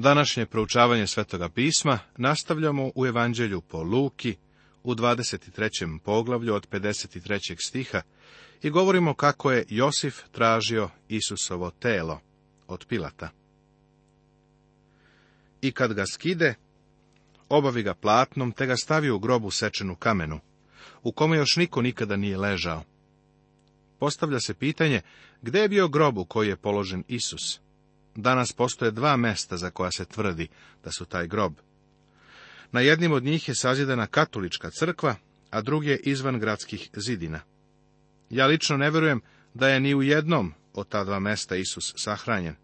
Današnje proučavanje Svetoga pisma nastavljamo u Evanđelju po Luki u 23. poglavlju od 53. stiha i govorimo kako je Josif tražio Isusovo telo od Pilata. I kad ga skide, obavi ga platnom, te ga stavi u grobu sečenu kamenu, u kome još niko nikada nije ležao. Postavlja se pitanje, gdje je bio grobu koji je položen Isus? danas postoje dva mesta za koja se tvrdi da su taj grob. Na jednim od njih je sazidana katolička crkva, a drugi je izvan gradskih zidina. Ja lično ne vjerujem da je ni u jednom od ta dva mesta Isus sahranjen.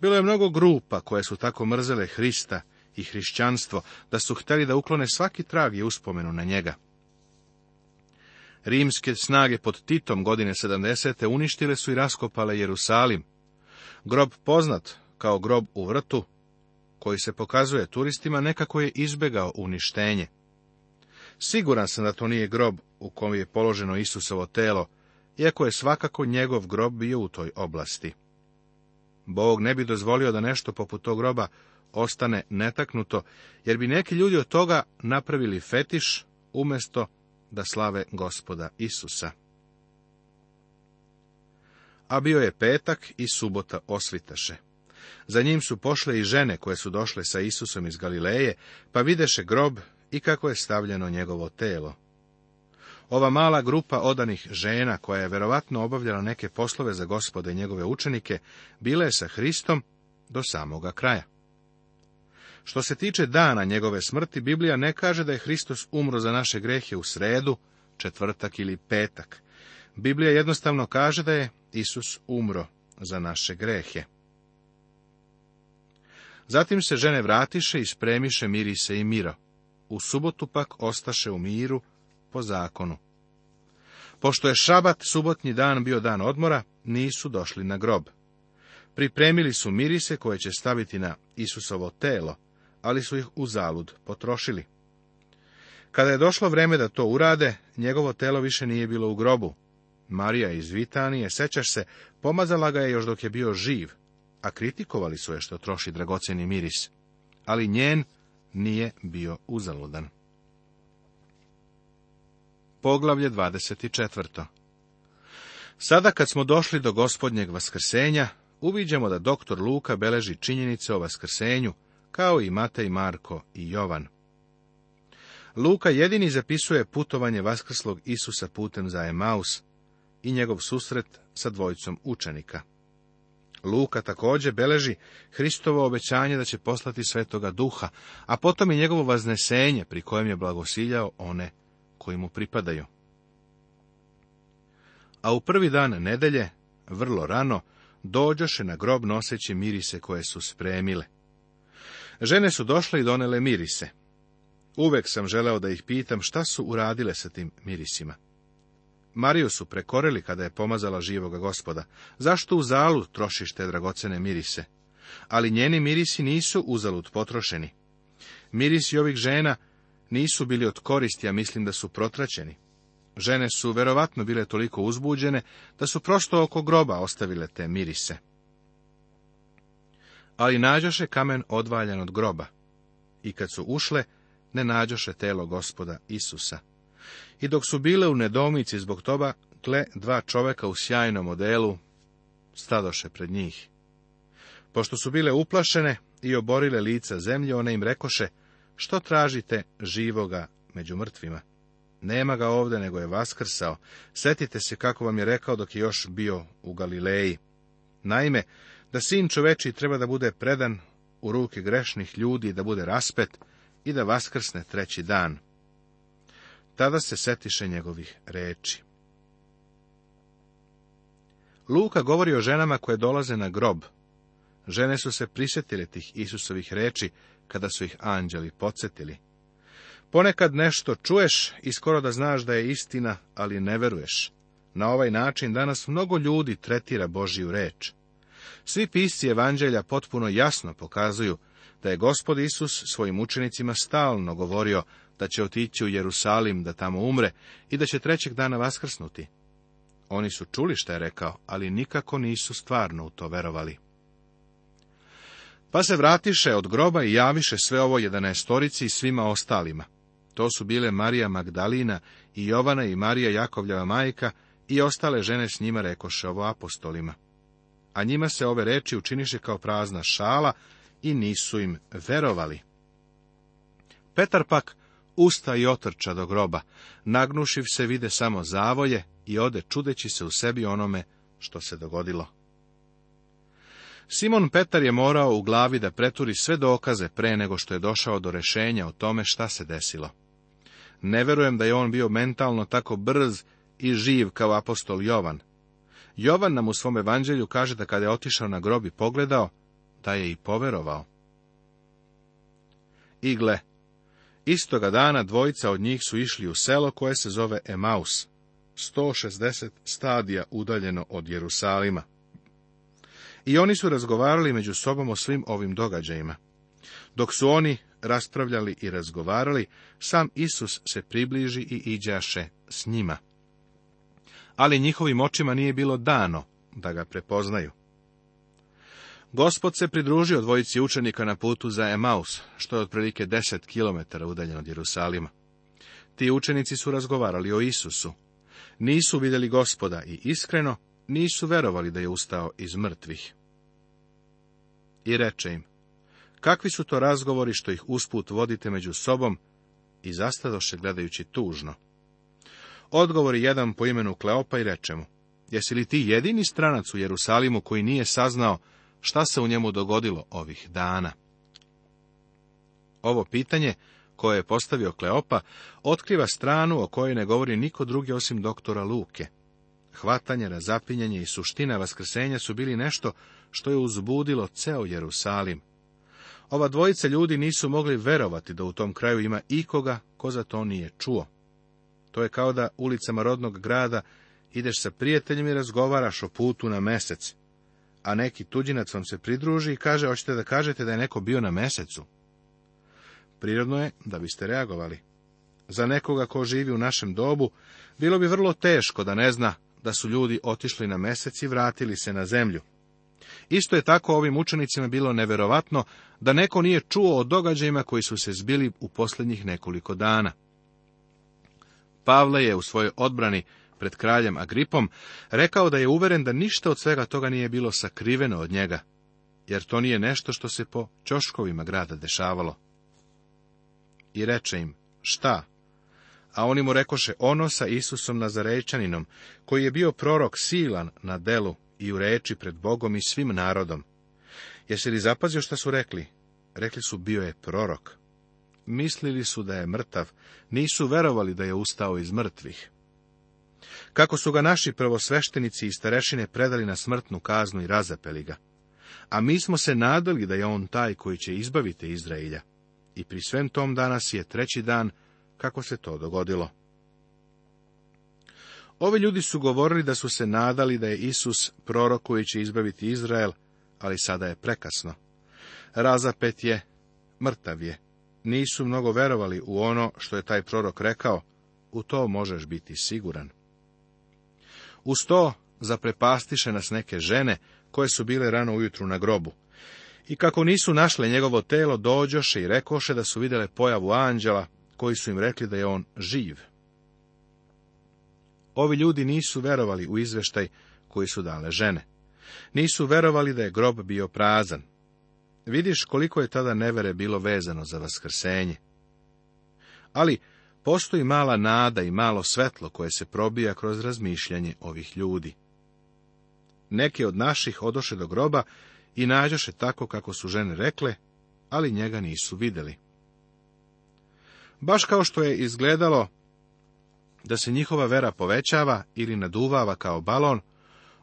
Bilo je mnogo grupa koje su tako mrzele Hrista i hrišćanstvo, da su htjeli da uklone svaki trag i uspomenu na njega. Rimske snage pod Titom godine 70. uništile su i raskopale Jerusalim, grob poznat kao grob u vrtu, koji se pokazuje turistima, nekako je izbegao uništenje. Siguran sam da to nije grob u kom je položeno Isusovo telo, iako je svakako njegov grob bio u toj oblasti. Bog ne bi dozvolio da nešto poput tog groba ostane netaknuto, jer bi neki ljudi od toga napravili fetiš umjesto da slave gospoda Isusa a bio je petak i subota osvitaše. Za njim su pošle i žene koje su došle sa Isusom iz Galileje, pa videše grob i kako je stavljeno njegovo telo. Ova mala grupa odanih žena, koja je verovatno obavljala neke poslove za gospode i njegove učenike, bila je sa Hristom do samoga kraja. Što se tiče dana njegove smrti, Biblija ne kaže da je Hristos umro za naše grehe u sredu, četvrtak ili petak. Biblija jednostavno kaže da je Isus umro za naše grehe. Zatim se žene vratiše i spremiše mirise i miro. U subotu pak ostaše u miru po zakonu. Pošto je šabat, subotnji dan bio dan odmora, nisu došli na grob. Pripremili su mirise koje će staviti na Isusovo telo, ali su ih u zalud potrošili. Kada je došlo vreme da to urade, njegovo telo više nije bilo u grobu, Marija iz Vitanije, sećaš se, pomazala ga je još dok je bio živ, a kritikovali su je što troši dragoceni miris. Ali njen nije bio uzaludan. Poglavlje 24. Sada kad smo došli do gospodnjeg vaskrsenja, uviđamo da doktor Luka beleži činjenice o vaskrsenju, kao i Matej, Marko i Jovan. Luka jedini zapisuje putovanje vaskrslog Isusa putem za Emaus, i njegov susret sa dvojicom učenika. Luka također beleži Hristovo obećanje da će poslati svetoga duha, a potom i njegovo vaznesenje pri kojem je blagosiljao one koji mu pripadaju. A u prvi dan nedelje, vrlo rano, dođoše na grob noseći mirise koje su spremile. Žene su došle i donele mirise. Uvek sam želeo da ih pitam šta su uradile sa tim mirisima. Mariju su prekorili kada je pomazala živoga gospoda. Zašto u zalu trošiš te dragocene mirise? Ali njeni mirisi nisu uzalud potrošeni. Mirisi ovih žena nisu bili od koristi, a mislim da su protraćeni. Žene su verovatno bile toliko uzbuđene, da su prosto oko groba ostavile te mirise. Ali nađoše kamen odvaljan od groba, i kad su ušle, ne nađoše telo gospoda Isusa. I dok su bile u nedomici zbog toba, kle dva čoveka u sjajnom modelu stadoše pred njih. Pošto su bile uplašene i oborile lica zemlje, one im rekoše, što tražite živoga među mrtvima? Nema ga ovdje, nego je vaskrsao. Setite se kako vam je rekao dok je još bio u Galileji. Naime, da sin čoveči treba da bude predan u ruke grešnih ljudi, da bude raspet i da vaskrsne treći dan. Tada se setiše njegovih reči. Luka govori o ženama koje dolaze na grob. Žene su se prisjetile tih Isusovih reči, kada su ih anđeli podsjetili. Ponekad nešto čuješ i skoro da znaš da je istina, ali ne veruješ. Na ovaj način danas mnogo ljudi tretira Božiju reč. Svi pisci evanđelja potpuno jasno pokazuju da je gospod Isus svojim učenicima stalno govorio da će otići u Jerusalim da tamo umre i da će trećeg dana vaskrsnuti. Oni su čuli šta je rekao, ali nikako nisu stvarno u to verovali. Pa se vratiše od groba i javiše sve ovo jedanaestorici i svima ostalima. To su bile Marija Magdalina i Jovana i Marija Jakovljava majka i ostale žene s njima rekoše ovo apostolima. A njima se ove reči učiniše kao prazna šala i nisu im verovali. Petar pak, usta i otrča do groba. Nagnušiv se vide samo zavoje i ode čudeći se u sebi onome što se dogodilo. Simon Petar je morao u glavi da preturi sve dokaze pre nego što je došao do rešenja o tome šta se desilo. Ne verujem da je on bio mentalno tako brz i živ kao apostol Jovan. Jovan nam u svom evanđelju kaže da kada je otišao na grob i pogledao, da je i poverovao. Igle, Istoga dana dvojica od njih su išli u selo koje se zove Emaus, 160 stadija udaljeno od Jerusalima. I oni su razgovarali među sobom o svim ovim događajima. Dok su oni raspravljali i razgovarali, sam Isus se približi i iđaše s njima. Ali njihovim očima nije bilo dano da ga prepoznaju. Gospod se pridružio dvojici učenika na putu za Emaus, što je otprilike deset kilometara udaljen od Jerusalima. Ti učenici su razgovarali o Isusu. Nisu vidjeli gospoda i iskreno nisu verovali da je ustao iz mrtvih. I reče im, kakvi su to razgovori što ih usput vodite među sobom i zastadoše gledajući tužno. Odgovori jedan po imenu Kleopa i reče mu, jesi li ti jedini stranac u Jerusalimu koji nije saznao šta se u njemu dogodilo ovih dana. Ovo pitanje koje je postavio Kleopa otkriva stranu o kojoj ne govori niko drugi osim doktora Luke. Hvatanje, razapinjanje i suština vaskrsenja su bili nešto što je uzbudilo ceo Jerusalim. Ova dvojica ljudi nisu mogli verovati da u tom kraju ima ikoga ko za to nije čuo. To je kao da ulicama rodnog grada ideš sa prijateljima i razgovaraš o putu na mesec a neki tuđinac vam se pridruži i kaže, hoćete da kažete da je neko bio na mesecu. Prirodno je da biste reagovali. Za nekoga ko živi u našem dobu, bilo bi vrlo teško da ne zna da su ljudi otišli na mesec i vratili se na zemlju. Isto je tako ovim učenicima bilo neverovatno da neko nije čuo o događajima koji su se zbili u posljednjih nekoliko dana. Pavle je u svojoj odbrani pred kraljem Agripom, rekao da je uveren da ništa od svega toga nije bilo sakriveno od njega, jer to nije nešto što se po čoškovima grada dešavalo. I reče im, šta? A oni mu rekoše ono sa Isusom Nazarečaninom, koji je bio prorok silan na delu i u reči pred Bogom i svim narodom. Jesi li zapazio šta su rekli? Rekli su bio je prorok. Mislili su da je mrtav, nisu verovali da je ustao iz mrtvih. Kako su ga naši prvosveštenici i starešine predali na smrtnu kaznu i razapeli ga. A mi smo se nadali da je on taj koji će izbaviti Izraelja. I pri svem tom danas je treći dan kako se to dogodilo. Ovi ljudi su govorili da su se nadali da je Isus prorok koji će izbaviti Izrael, ali sada je prekasno. Razapet je, mrtav je. Nisu mnogo verovali u ono što je taj prorok rekao, u to možeš biti siguran. Uz to zaprepastiše nas neke žene, koje su bile rano ujutru na grobu. I kako nisu našle njegovo telo, dođoše i rekoše da su vidjele pojavu anđela, koji su im rekli da je on živ. Ovi ljudi nisu verovali u izveštaj koji su dale žene. Nisu verovali da je grob bio prazan. Vidiš koliko je tada nevere bilo vezano za vaskrsenje. Ali Postoji mala nada i malo svetlo koje se probija kroz razmišljanje ovih ljudi. Neki od naših odoše do groba i nađoše tako kako su žene rekle, ali njega nisu vidjeli. Baš kao što je izgledalo da se njihova vera povećava ili naduvava kao balon,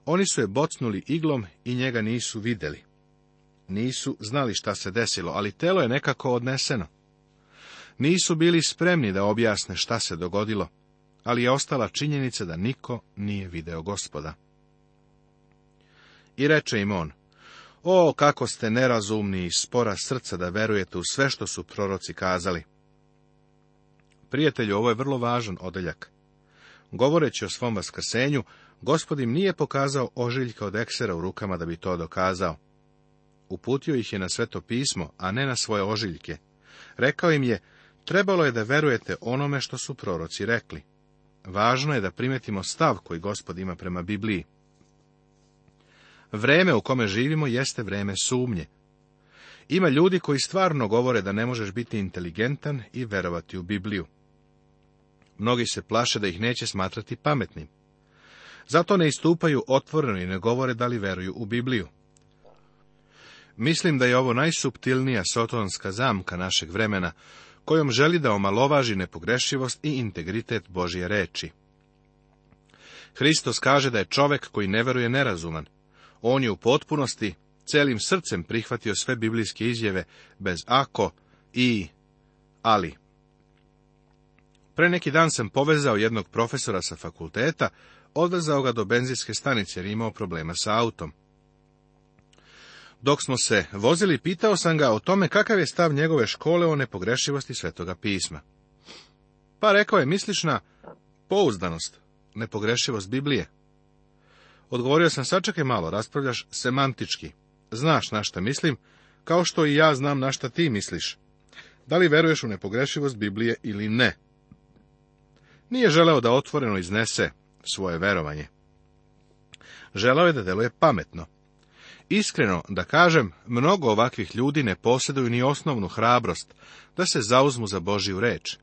oni su je bocnuli iglom i njega nisu vidjeli. Nisu znali šta se desilo, ali telo je nekako odneseno nisu bili spremni da objasne šta se dogodilo, ali je ostala činjenica da niko nije video gospoda. I reče im on, o, kako ste nerazumni i spora srca da verujete u sve što su proroci kazali. Prijatelju, ovo je vrlo važan odeljak. Govoreći o svom vaskrsenju, im nije pokazao ožiljka od eksera u rukama da bi to dokazao. Uputio ih je na sveto pismo, a ne na svoje ožiljke. Rekao im je, Trebalo je da verujete onome što su proroci rekli. Važno je da primetimo stav koji gospod ima prema Bibliji. Vreme u kome živimo jeste vreme sumnje. Ima ljudi koji stvarno govore da ne možeš biti inteligentan i verovati u Bibliju. Mnogi se plaše da ih neće smatrati pametnim. Zato ne istupaju otvoreno i ne govore da li veruju u Bibliju. Mislim da je ovo najsubtilnija sotonska zamka našeg vremena, kojom želi da omalovaži nepogrešivost i integritet Božje reči. Hristos kaže da je čovek koji ne veruje nerazuman. On je u potpunosti, celim srcem prihvatio sve biblijske izjave bez ako i ali. Pre neki dan sam povezao jednog profesora sa fakulteta, odvezao ga do benzinske stanice jer imao problema sa autom. Dok smo se vozili, pitao sam ga o tome kakav je stav njegove škole o nepogrešivosti svetoga pisma. Pa rekao je, misliš na pouzdanost, nepogrešivost Biblije? Odgovorio sam, sačekaj malo, raspravljaš semantički. Znaš na šta mislim, kao što i ja znam na šta ti misliš. Da li veruješ u nepogrešivost Biblije ili ne? Nije želeo da otvoreno iznese svoje verovanje. Želao je da deluje pametno, Iskreno da kažem, mnogo ovakvih ljudi ne posjeduju ni osnovnu hrabrost da se zauzmu za Božju reč.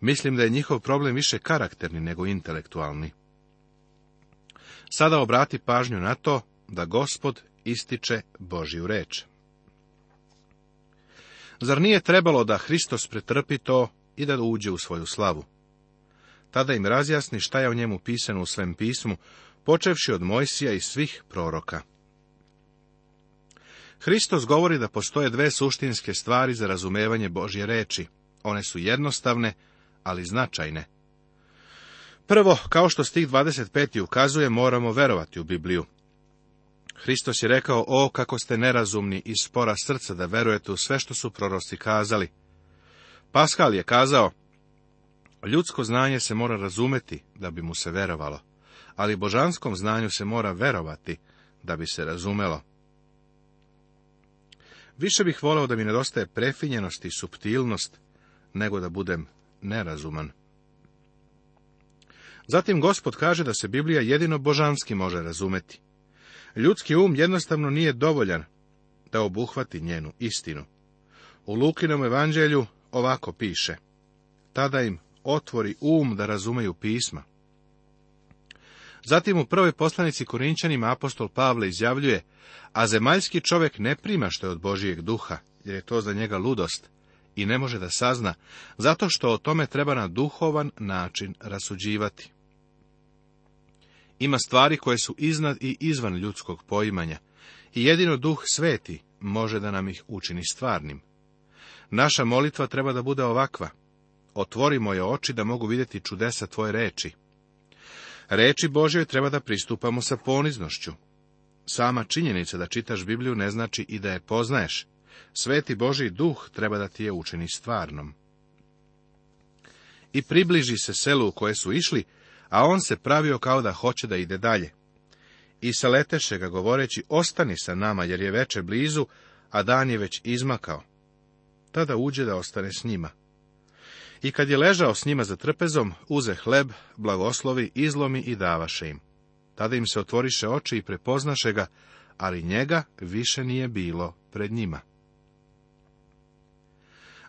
Mislim da je njihov problem više karakterni nego intelektualni. Sada obrati pažnju na to da gospod ističe Božju reč. Zar nije trebalo da Hristos pretrpi to i da uđe u svoju slavu? Tada im razjasni šta je o njemu pisano u svem pismu, počevši od Mojsija i svih proroka. Hristos govori da postoje dve suštinske stvari za razumevanje Božje reči. One su jednostavne, ali značajne. Prvo, kao što stih 25. ukazuje, moramo verovati u Bibliju. Hristos je rekao, o, kako ste nerazumni i spora srca da verujete u sve što su prorosti kazali. Paskal je kazao, ljudsko znanje se mora razumeti da bi mu se verovalo, ali božanskom znanju se mora verovati da bi se razumelo. Više bih voleo da mi nedostaje prefinjenost i subtilnost, nego da budem nerazuman. Zatim gospod kaže da se Biblija jedino božanski može razumeti. Ljudski um jednostavno nije dovoljan da obuhvati njenu istinu. U Lukinom evanđelju ovako piše. Tada im otvori um da razumeju pisma. Zatim u prvoj poslanici Korinčanima apostol Pavle izjavljuje, a zemaljski čovjek ne prima što je od Božijeg duha, jer je to za njega ludost i ne može da sazna, zato što o tome treba na duhovan način rasuđivati. Ima stvari koje su iznad i izvan ljudskog poimanja i jedino duh sveti može da nam ih učini stvarnim. Naša molitva treba da bude ovakva. Otvori moje oči da mogu vidjeti čudesa tvoje reči. Reči Božjoj treba da pristupamo sa poniznošću. Sama činjenica da čitaš Bibliju ne znači i da je poznaješ. Sveti Boži duh treba da ti je učini stvarnom. I približi se selu u koje su išli, a on se pravio kao da hoće da ide dalje. I saleteše ga govoreći, ostani sa nama, jer je veče blizu, a dan je već izmakao. Tada uđe da ostane s njima. I kad je ležao s njima za trpezom, uze hleb, blagoslovi, izlomi i davaše im. Tada im se otvoriše oči i prepoznaše ga, ali njega više nije bilo pred njima.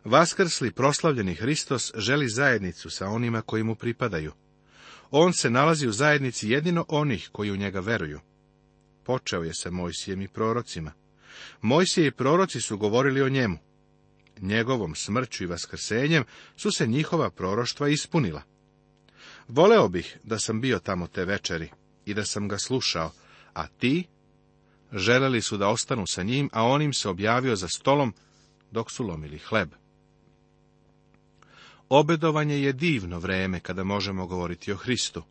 Vaskrsli proslavljeni Hristos želi zajednicu sa onima koji mu pripadaju. On se nalazi u zajednici jedino onih koji u njega veruju. Počeo je sa Mojsijem i prorocima. Mojsije i proroci su govorili o njemu njegovom smrću i vaskrsenjem su se njihova proroštva ispunila. Voleo bih da sam bio tamo te večeri i da sam ga slušao, a ti želeli su da ostanu sa njim, a on im se objavio za stolom dok su lomili hleb. Obedovanje je divno vreme kada možemo govoriti o Hristu.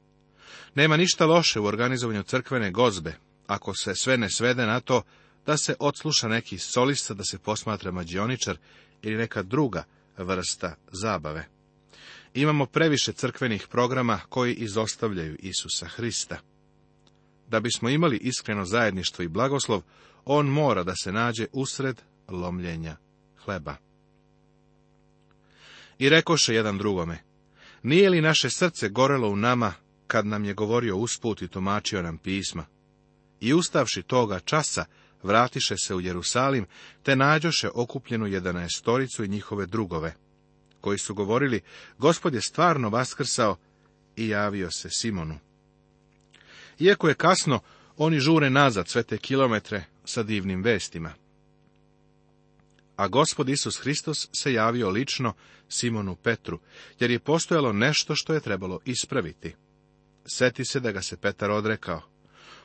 Nema ništa loše u organizovanju crkvene gozbe, ako se sve ne svede na to da se odsluša neki solista, da se posmatra mađioničar ili neka druga vrsta zabave. Imamo previše crkvenih programa koji izostavljaju Isusa Hrista. Da bismo imali iskreno zajedništvo i blagoslov, on mora da se nađe usred lomljenja hleba. I rekoše jedan drugome, nije li naše srce gorelo u nama, kad nam je govorio usput i tumačio nam pisma? I ustavši toga časa, vratiše se u Jerusalim, te nađoše okupljenu jedanaestoricu i njihove drugove, koji su govorili, gospod je stvarno vaskrsao i javio se Simonu. Iako je kasno, oni žure nazad sve te kilometre sa divnim vestima. A gospod Isus Hristos se javio lično Simonu Petru, jer je postojalo nešto što je trebalo ispraviti. Seti se da ga se Petar odrekao.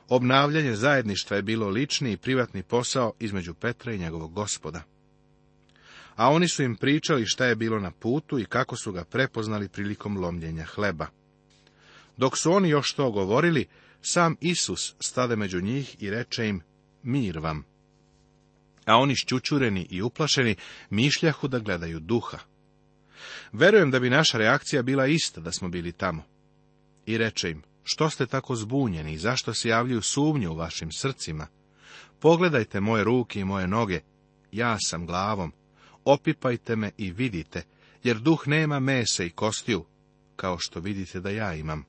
Obnavljanje zajedništva je bilo lični i privatni posao između Petra i njegovog gospoda. A oni su im pričali šta je bilo na putu i kako su ga prepoznali prilikom lomljenja hleba. Dok su oni još to govorili, sam Isus stade među njih i reče im, mir vam. A oni šćučureni i uplašeni mišljahu da gledaju duha. Verujem da bi naša reakcija bila ista da smo bili tamo. I reče im, što ste tako zbunjeni i zašto se javljaju sumnje u vašim srcima? Pogledajte moje ruke i moje noge, ja sam glavom. Opipajte me i vidite, jer duh nema mese i kostiju, kao što vidite da ja imam.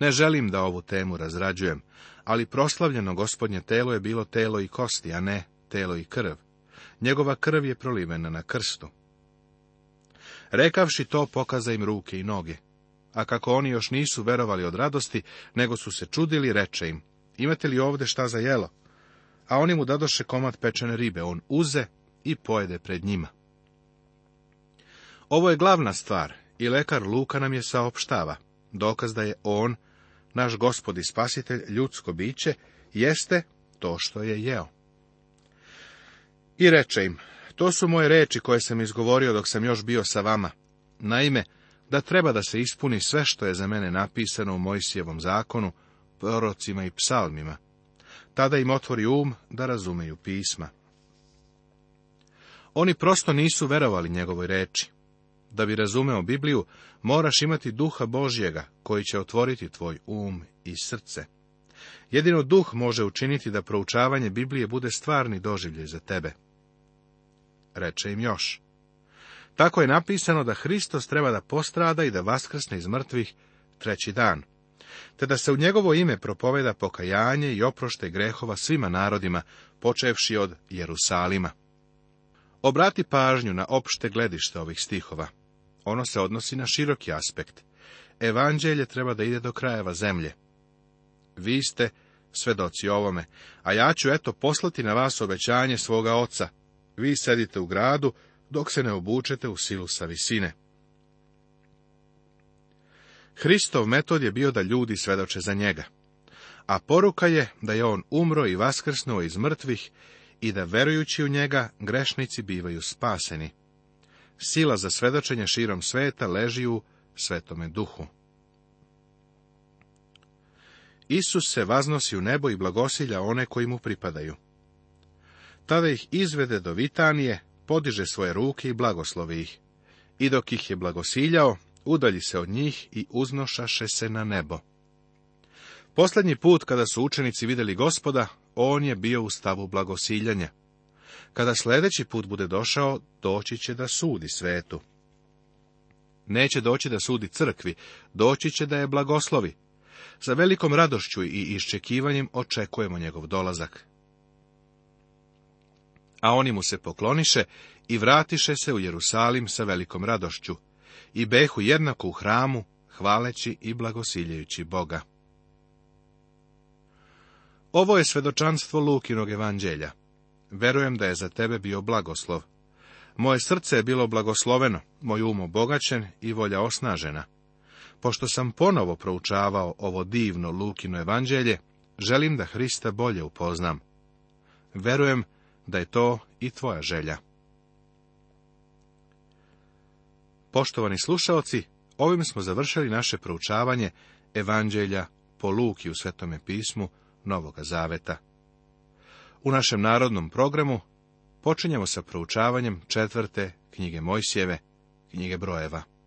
Ne želim da ovu temu razrađujem, ali proslavljeno gospodnje telo je bilo telo i kosti, a ne telo i krv. Njegova krv je prolivena na krstu. Rekavši to, pokaza im ruke i noge. A kako oni još nisu verovali od radosti, nego su se čudili, reče im, imate li ovde šta za jelo? A oni mu dadoše komad pečene ribe, on uze i pojede pred njima. Ovo je glavna stvar i lekar Luka nam je saopštava, dokaz da je on, naš gospod i spasitelj, ljudsko biće, jeste to što je jeo. I reče im, to su moje reči koje sam izgovorio dok sam još bio sa vama. Naime, da treba da se ispuni sve što je za mene napisano u Mojsijevom zakonu, prorocima i psalmima. Tada im otvori um da razumeju pisma. Oni prosto nisu verovali njegovoj reči. Da bi razumeo Bibliju, moraš imati duha Božjega, koji će otvoriti tvoj um i srce. Jedino duh može učiniti da proučavanje Biblije bude stvarni doživljaj za tebe. Reče im još. Tako je napisano da Hristos treba da postrada i da vaskrsne iz mrtvih treći dan, te da se u njegovo ime propoveda pokajanje i oprošte grehova svima narodima, počevši od Jerusalima. Obrati pažnju na opšte gledište ovih stihova. Ono se odnosi na široki aspekt. Evanđelje treba da ide do krajeva zemlje. Vi ste svedoci ovome, a ja ću eto poslati na vas obećanje svoga oca. Vi sedite u gradu dok se ne obučete u silu sa visine. Hristov metod je bio da ljudi svedoče za njega, a poruka je da je on umro i vaskrsnuo iz mrtvih i da verujući u njega grešnici bivaju spaseni. Sila za svedočenje širom sveta leži u svetome duhu. Isus se vaznosi u nebo i blagosilja one koji mu pripadaju. Tada ih izvede do Vitanije, podiže svoje ruke i blagoslovi ih. I dok ih je blagosiljao, udalji se od njih i uznošaše se na nebo. Posljednji put kada su učenici vidjeli gospoda, on je bio u stavu blagosiljanja. Kada sljedeći put bude došao, doći će da sudi svetu. Neće doći da sudi crkvi, doći će da je blagoslovi. Sa velikom radošću i iščekivanjem očekujemo njegov dolazak a oni mu se pokloniše i vratiše se u Jerusalim sa velikom radošću i behu jednako u hramu, hvaleći i blagosiljajući Boga. Ovo je svedočanstvo Lukinog evanđelja. Verujem da je za tebe bio blagoslov. Moje srce je bilo blagosloveno, moj um obogaćen i volja osnažena. Pošto sam ponovo proučavao ovo divno Lukino evanđelje, želim da Hrista bolje upoznam. Verujem da je to i tvoja želja. Poštovani slušaoci, ovim smo završili naše proučavanje Evanđelja po Luki u Svetome pismu Novoga Zaveta. U našem narodnom programu počinjemo sa proučavanjem četvrte knjige Mojsijeve, knjige brojeva.